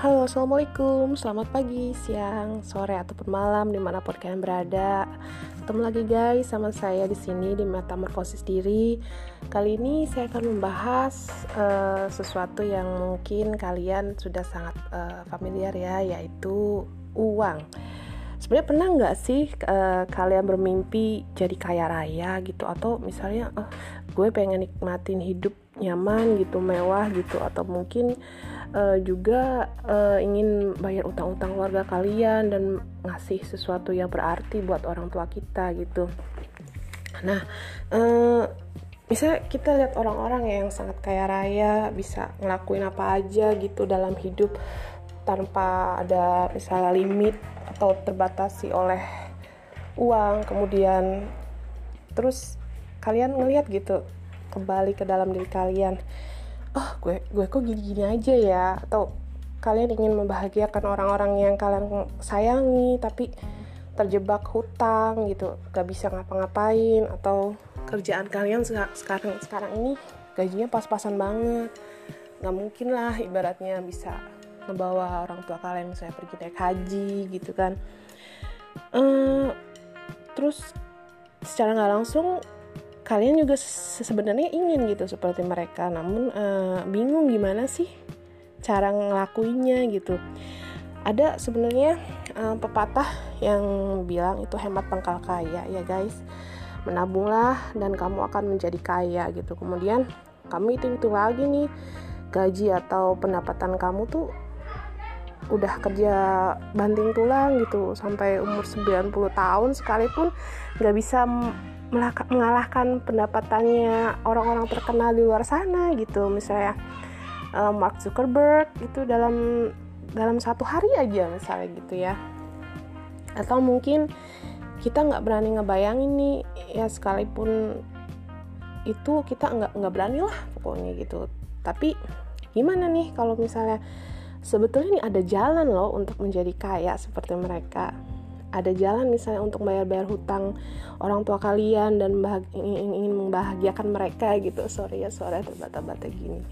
Halo, Assalamualaikum. Selamat pagi, siang, sore, ataupun malam Di mana pun kalian berada. Ketemu lagi guys sama saya di sini Di Metamorfosis Diri. Kali ini saya akan membahas uh, Sesuatu yang mungkin kalian sudah sangat uh, familiar ya Yaitu uang. Sebenarnya pernah nggak sih uh, kalian bermimpi jadi kaya raya gitu? Atau misalnya uh, gue pengen nikmatin hidup nyaman gitu mewah gitu. Atau mungkin uh, juga uh, ingin bayar utang-utang warga kalian dan ngasih sesuatu yang berarti buat orang tua kita gitu. Nah uh, misalnya kita lihat orang-orang yang sangat kaya raya bisa ngelakuin apa aja gitu dalam hidup tanpa ada misalnya limit atau terbatasi oleh uang kemudian terus kalian ngelihat gitu kembali ke dalam diri kalian. Oh gue gue kok gini-gini aja ya? Atau kalian ingin membahagiakan orang-orang yang kalian sayangi tapi terjebak hutang gitu gak bisa ngapa-ngapain atau kerjaan kalian sekarang sekarang ini gajinya pas-pasan banget. Nggak mungkin lah ibaratnya bisa ngebawa orang tua kalian misalnya pergi naik haji gitu kan. Uh, terus secara nggak langsung kalian juga sebenarnya ingin gitu seperti mereka. Namun uh, bingung gimana sih cara ngelakuinnya gitu. Ada sebenarnya uh, pepatah yang bilang itu hemat pangkal kaya ya guys. Menabunglah dan kamu akan menjadi kaya gitu. Kemudian kamu itu itu lagi nih gaji atau pendapatan kamu tuh udah kerja banting tulang gitu. Sampai umur 90 tahun sekalipun nggak bisa mengalahkan pendapatannya orang-orang terkenal di luar sana gitu. Misalnya uh, Mark Zuckerberg itu dalam dalam satu hari aja misalnya gitu ya. Atau mungkin kita nggak berani ngebayangin nih ya sekalipun itu kita nggak nggak berani lah pokoknya gitu. Tapi gimana nih kalau misalnya sebetulnya ini ada jalan loh untuk menjadi kaya seperti mereka ada jalan misalnya untuk bayar-bayar hutang orang tua kalian dan ingin, ingin membahagiakan mereka gitu. Sorry ya suara terbata-bata gini.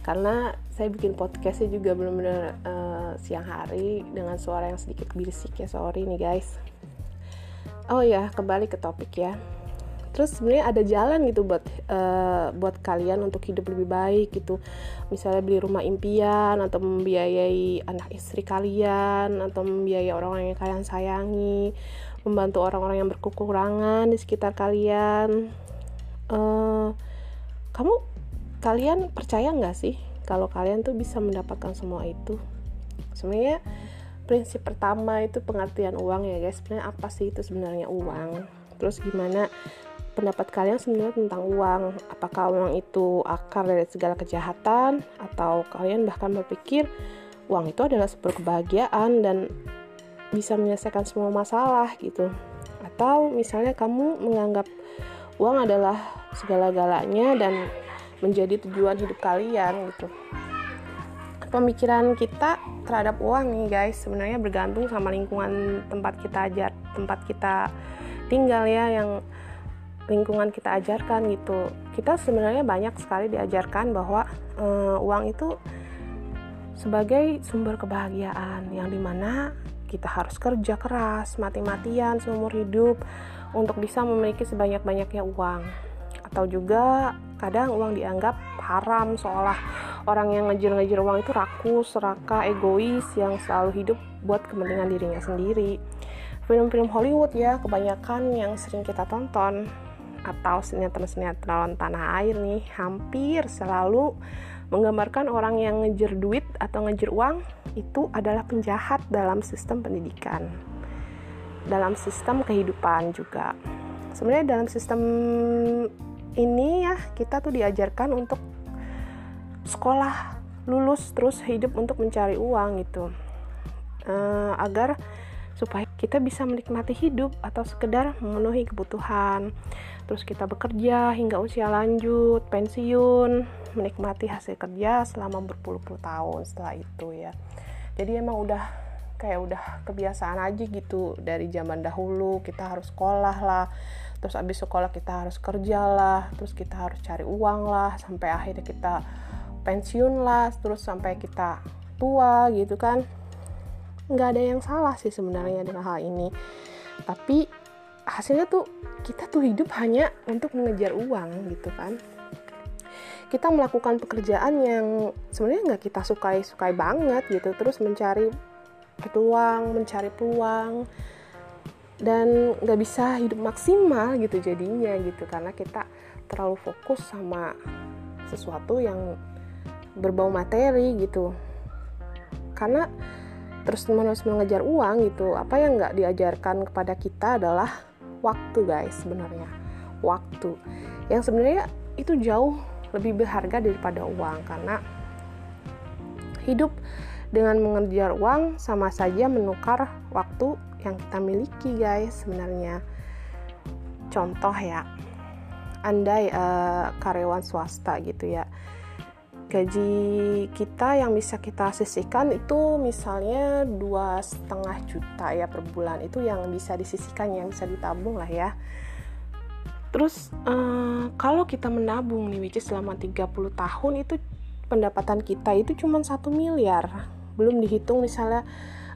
Karena saya bikin podcastnya juga benar-benar uh, siang hari dengan suara yang sedikit berisik ya. Sorry nih guys. Oh ya kembali ke topik ya terus sebenarnya ada jalan gitu buat uh, buat kalian untuk hidup lebih baik gitu. Misalnya beli rumah impian atau membiayai anak istri kalian atau membiayai orang-orang yang kalian sayangi membantu orang-orang yang berkekurangan di sekitar kalian. Uh, kamu kalian percaya nggak sih kalau kalian tuh bisa mendapatkan semua itu? Sebenarnya prinsip pertama itu pengertian uang ya guys. Sebenarnya apa sih itu sebenarnya uang? Terus gimana pendapat kalian sebenarnya tentang uang. Apakah uang itu akar dari segala kejahatan atau kalian bahkan berpikir uang itu adalah sebuah kebahagiaan dan bisa menyelesaikan semua masalah gitu. Atau misalnya kamu menganggap uang adalah segala-galanya dan menjadi tujuan hidup kalian gitu. Pemikiran kita terhadap uang nih guys sebenarnya bergantung sama lingkungan tempat kita ajar, tempat kita tinggal ya yang lingkungan kita ajarkan gitu. Kita sebenarnya banyak sekali diajarkan bahwa e, uang itu sebagai sumber kebahagiaan yang di mana kita harus kerja keras mati-matian seumur hidup untuk bisa memiliki sebanyak-banyaknya uang. Atau juga kadang uang dianggap haram seolah orang yang ngejar-ngejar uang itu rakus, seraka, egois yang selalu hidup buat kepentingan dirinya sendiri. Film-film Hollywood ya kebanyakan yang sering kita tonton atau sinetron-sinetron tanah air nih hampir selalu menggambarkan orang yang ngejar duit atau ngejar uang itu adalah penjahat dalam sistem pendidikan dalam sistem kehidupan juga. Sebenarnya dalam sistem ini ya kita tuh diajarkan untuk sekolah lulus terus hidup untuk mencari uang gitu. Uh, agar supaya kita bisa menikmati hidup atau sekedar memenuhi kebutuhan. Terus kita bekerja hingga usia lanjut, pensiun, menikmati hasil kerja selama berpuluh-puluh tahun setelah itu ya. Jadi emang udah kayak udah kebiasaan aja gitu dari zaman dahulu kita harus sekolah lah terus abis sekolah kita harus kerja lah terus kita harus cari uang lah sampai akhirnya kita pensiun lah terus sampai kita tua gitu kan nggak ada yang salah sih sebenarnya dengan hal ini. Tapi hasilnya tuh kita tuh hidup hanya untuk mengejar uang gitu kan. Kita melakukan pekerjaan yang sebenarnya nggak kita sukai sukai banget gitu. Terus mencari peluang mencari peluang dan nggak bisa hidup maksimal gitu jadinya gitu. Karena kita terlalu fokus sama sesuatu yang berbau materi gitu. Karena terus menerus mengejar uang gitu apa yang nggak diajarkan kepada kita adalah waktu guys sebenarnya. Waktu. Yang sebenarnya itu jauh lebih berharga daripada uang karena hidup dengan mengejar uang sama saja menukar waktu yang kita miliki guys sebenarnya. Contoh ya andai uh, karyawan swasta gitu ya gaji kita yang bisa kita sisihkan itu misalnya dua setengah juta ya per bulan itu yang bisa disisihkan yang bisa ditabung lah ya Terus uh, kalau kita menabung nih which is selama 30 tahun itu pendapatan kita itu cuma satu miliar. Belum dihitung misalnya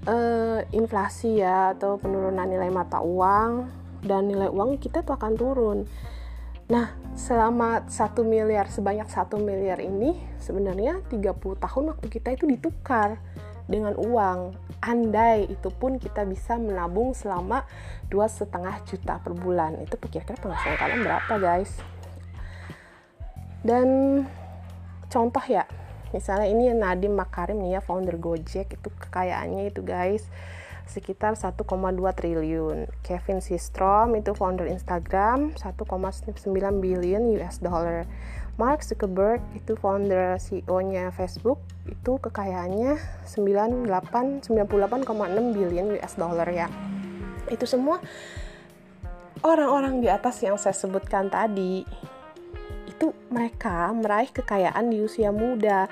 uh, inflasi ya atau penurunan nilai mata uang dan nilai uang kita tuh akan turun. Nah, selama satu miliar sebanyak satu miliar ini sebenarnya 30 tahun waktu kita itu ditukar dengan uang. Andai itu pun kita bisa menabung selama dua setengah juta per bulan. Itu kira-kira penghasilan kalian berapa guys? Dan contoh ya misalnya ini Nadim Makarim nih ya founder Gojek itu kekayaannya itu guys sekitar 1,2 triliun. Kevin Systrom itu founder Instagram 1,9 billion US dollar. Mark Zuckerberg itu founder CEO-nya Facebook itu kekayaannya 98 98,6 billion US dollar ya. Itu semua orang-orang di atas yang saya sebutkan tadi itu mereka meraih kekayaan di usia muda.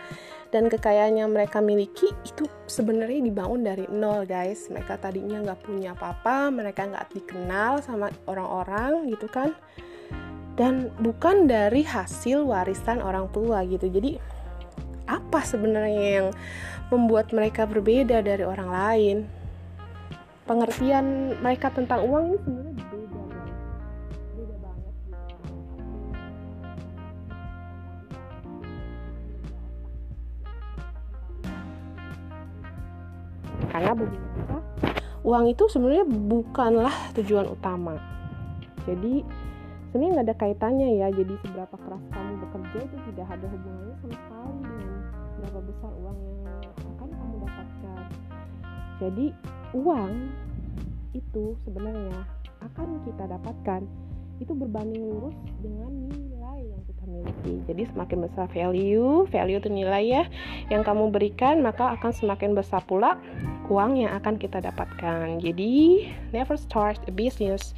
Dan kekayaan yang mereka miliki itu sebenarnya dibangun dari nol guys. Mereka tadinya nggak punya apa-apa mereka nggak dikenal sama orang-orang gitu kan. Dan bukan dari hasil warisan orang tua gitu. Jadi apa sebenarnya yang membuat mereka berbeda dari orang lain? Pengertian mereka tentang uang ini sebenarnya karena bagi mereka uang itu sebenarnya bukanlah tujuan utama. Jadi sebenarnya nggak ada kaitannya ya. Jadi seberapa keras kamu bekerja itu tidak ada hubungannya sama sekali dengan berapa besar uang yang akan kamu dapatkan. Jadi uang itu sebenarnya akan kita dapatkan. Itu berbanding lurus dengan nilai kita miliki jadi semakin besar value value itu nilai ya yang kamu berikan maka akan semakin besar pula uang yang akan kita dapatkan. Jadi, never start a business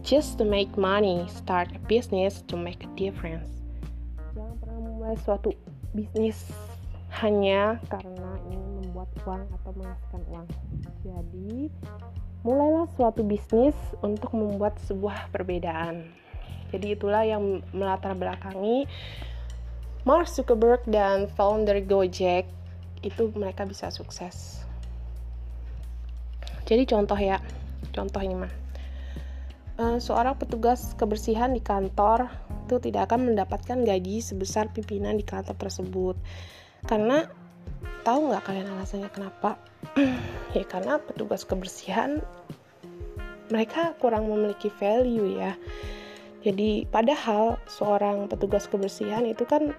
just to make money. Start a business to make a difference. Jangan pernah memulai suatu bisnis hanya karena ingin membuat uang atau menghasilkan uang. Jadi, mulailah suatu bisnis untuk membuat sebuah perbedaan. Jadi itulah yang melatar belakangi Mark Zuckerberg dan founder Gojek itu mereka bisa sukses. Jadi contoh ya, contoh ini mah. Uh, seorang petugas kebersihan di kantor itu tidak akan mendapatkan gaji sebesar pimpinan di kantor tersebut karena tahu nggak kalian alasannya kenapa ya karena petugas kebersihan mereka kurang memiliki value ya jadi padahal seorang petugas kebersihan itu kan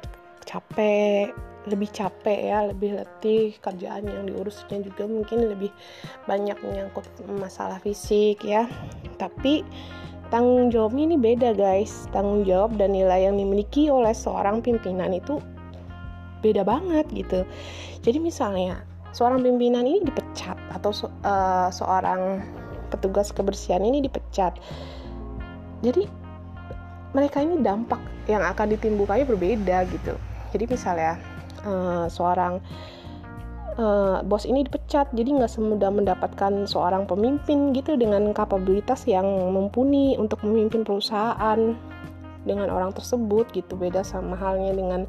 capek lebih capek ya lebih letih kerjaan yang diurusnya juga mungkin lebih banyak menyangkut masalah fisik ya. Tapi tanggung jawabnya ini beda guys. Tanggung jawab dan nilai yang dimiliki oleh seorang pimpinan itu beda banget gitu. Jadi misalnya seorang pimpinan ini dipecat atau uh, seorang petugas kebersihan ini dipecat. Jadi mereka ini dampak yang akan ditimbulkannya berbeda gitu. Jadi misalnya uh, seorang uh, bos ini dipecat jadi nggak semudah mendapatkan seorang pemimpin gitu dengan kapabilitas yang mumpuni untuk memimpin perusahaan dengan orang tersebut gitu. Beda sama halnya dengan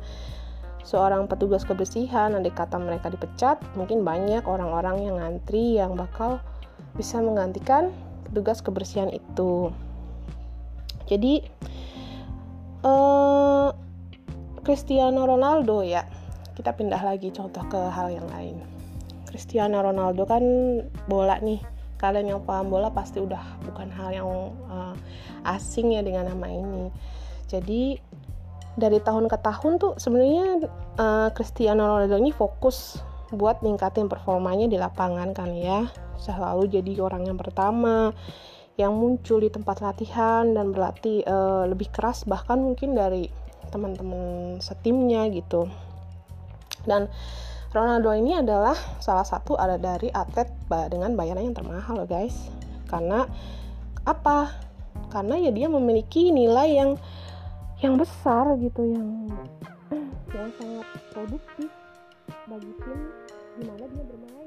seorang petugas kebersihan nanti kata mereka dipecat mungkin banyak orang-orang yang ngantri yang bakal bisa menggantikan petugas kebersihan itu. Jadi uh, Cristiano Ronaldo ya. Kita pindah lagi contoh ke hal yang lain. Cristiano Ronaldo kan bola nih. Kalian yang paham bola pasti udah bukan hal yang uh, asing ya dengan nama ini. Jadi dari tahun ke tahun tuh sebenarnya uh, Cristiano Ronaldo ini fokus buat ningkatin performanya di lapangan kan ya. Selalu jadi orang yang pertama yang muncul di tempat latihan dan berlatih uh, lebih keras bahkan mungkin dari teman-teman setimnya gitu. Dan Ronaldo ini adalah salah satu ada dari atlet dengan bayaran yang termahal guys. Karena apa? Karena ya dia memiliki nilai yang yang besar gitu yang yang sangat produktif. Bagi tim di mana dia bermain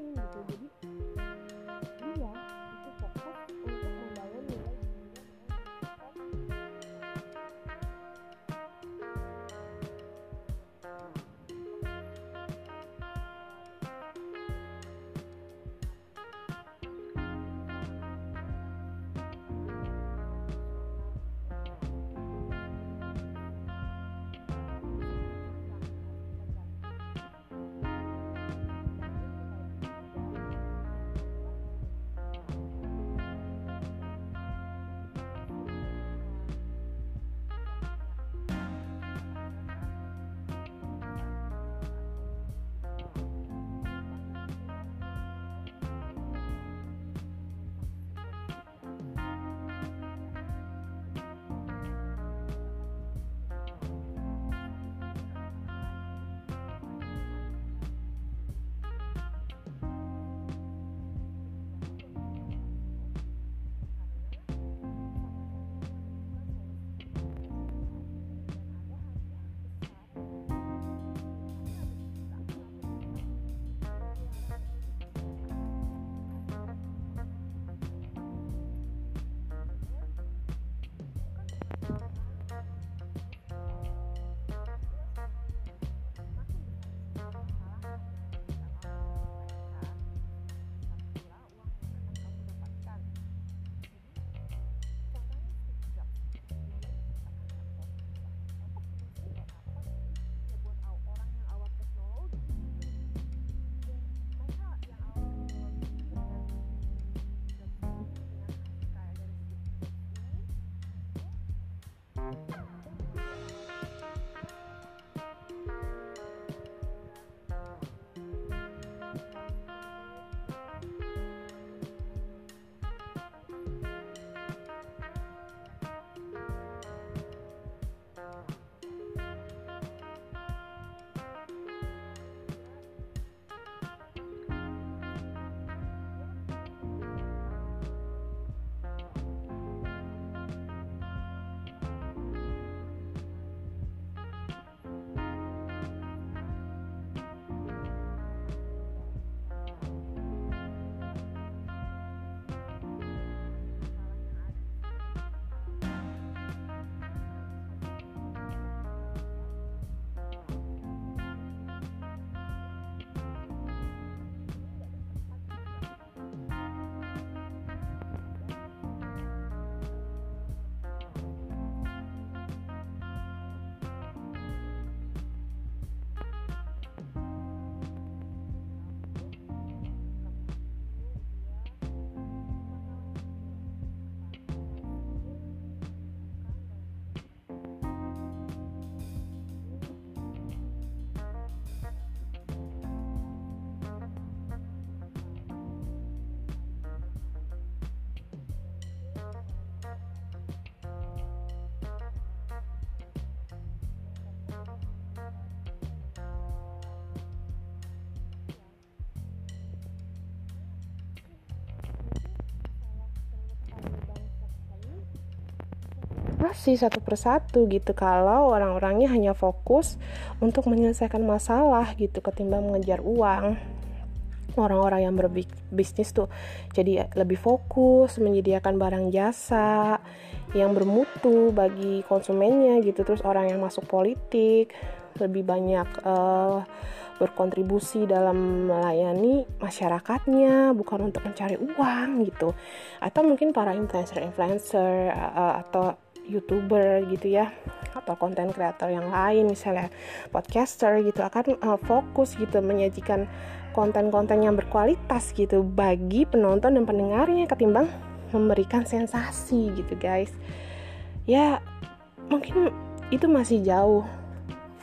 Pasti satu persatu gitu. Kalau orang-orangnya hanya fokus untuk menyelesaikan masalah gitu ketimbang mengejar uang. Orang-orang yang berbisnis tuh jadi lebih fokus menyediakan barang jasa yang bermutu bagi konsumennya gitu. Terus orang yang masuk politik lebih banyak uh, berkontribusi dalam melayani masyarakatnya bukan untuk mencari uang gitu. Atau mungkin para influencer-influencer uh, atau youtuber gitu ya atau konten kreator yang lain misalnya podcaster gitu akan uh, fokus gitu menyajikan konten-konten yang berkualitas gitu bagi penonton dan pendengarnya ketimbang memberikan sensasi gitu guys. Ya mungkin itu masih jauh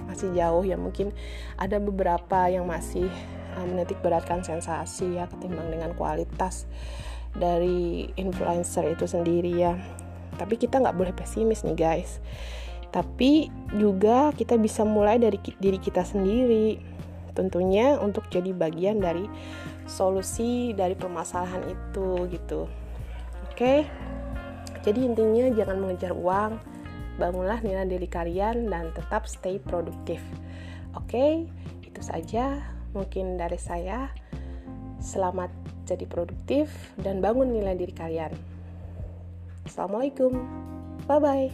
masih jauh ya. Mungkin ada beberapa yang masih uh, menitik beratkan sensasi ya ketimbang dengan kualitas dari influencer itu sendiri ya tapi kita nggak boleh pesimis nih guys tapi juga kita bisa mulai dari diri kita sendiri tentunya untuk jadi bagian dari solusi dari permasalahan itu gitu oke jadi intinya jangan mengejar uang bangunlah nilai diri kalian dan tetap stay produktif. Oke, itu saja mungkin dari saya. Selamat jadi produktif dan bangun nilai diri kalian. Assalamualaikum. Bye bye.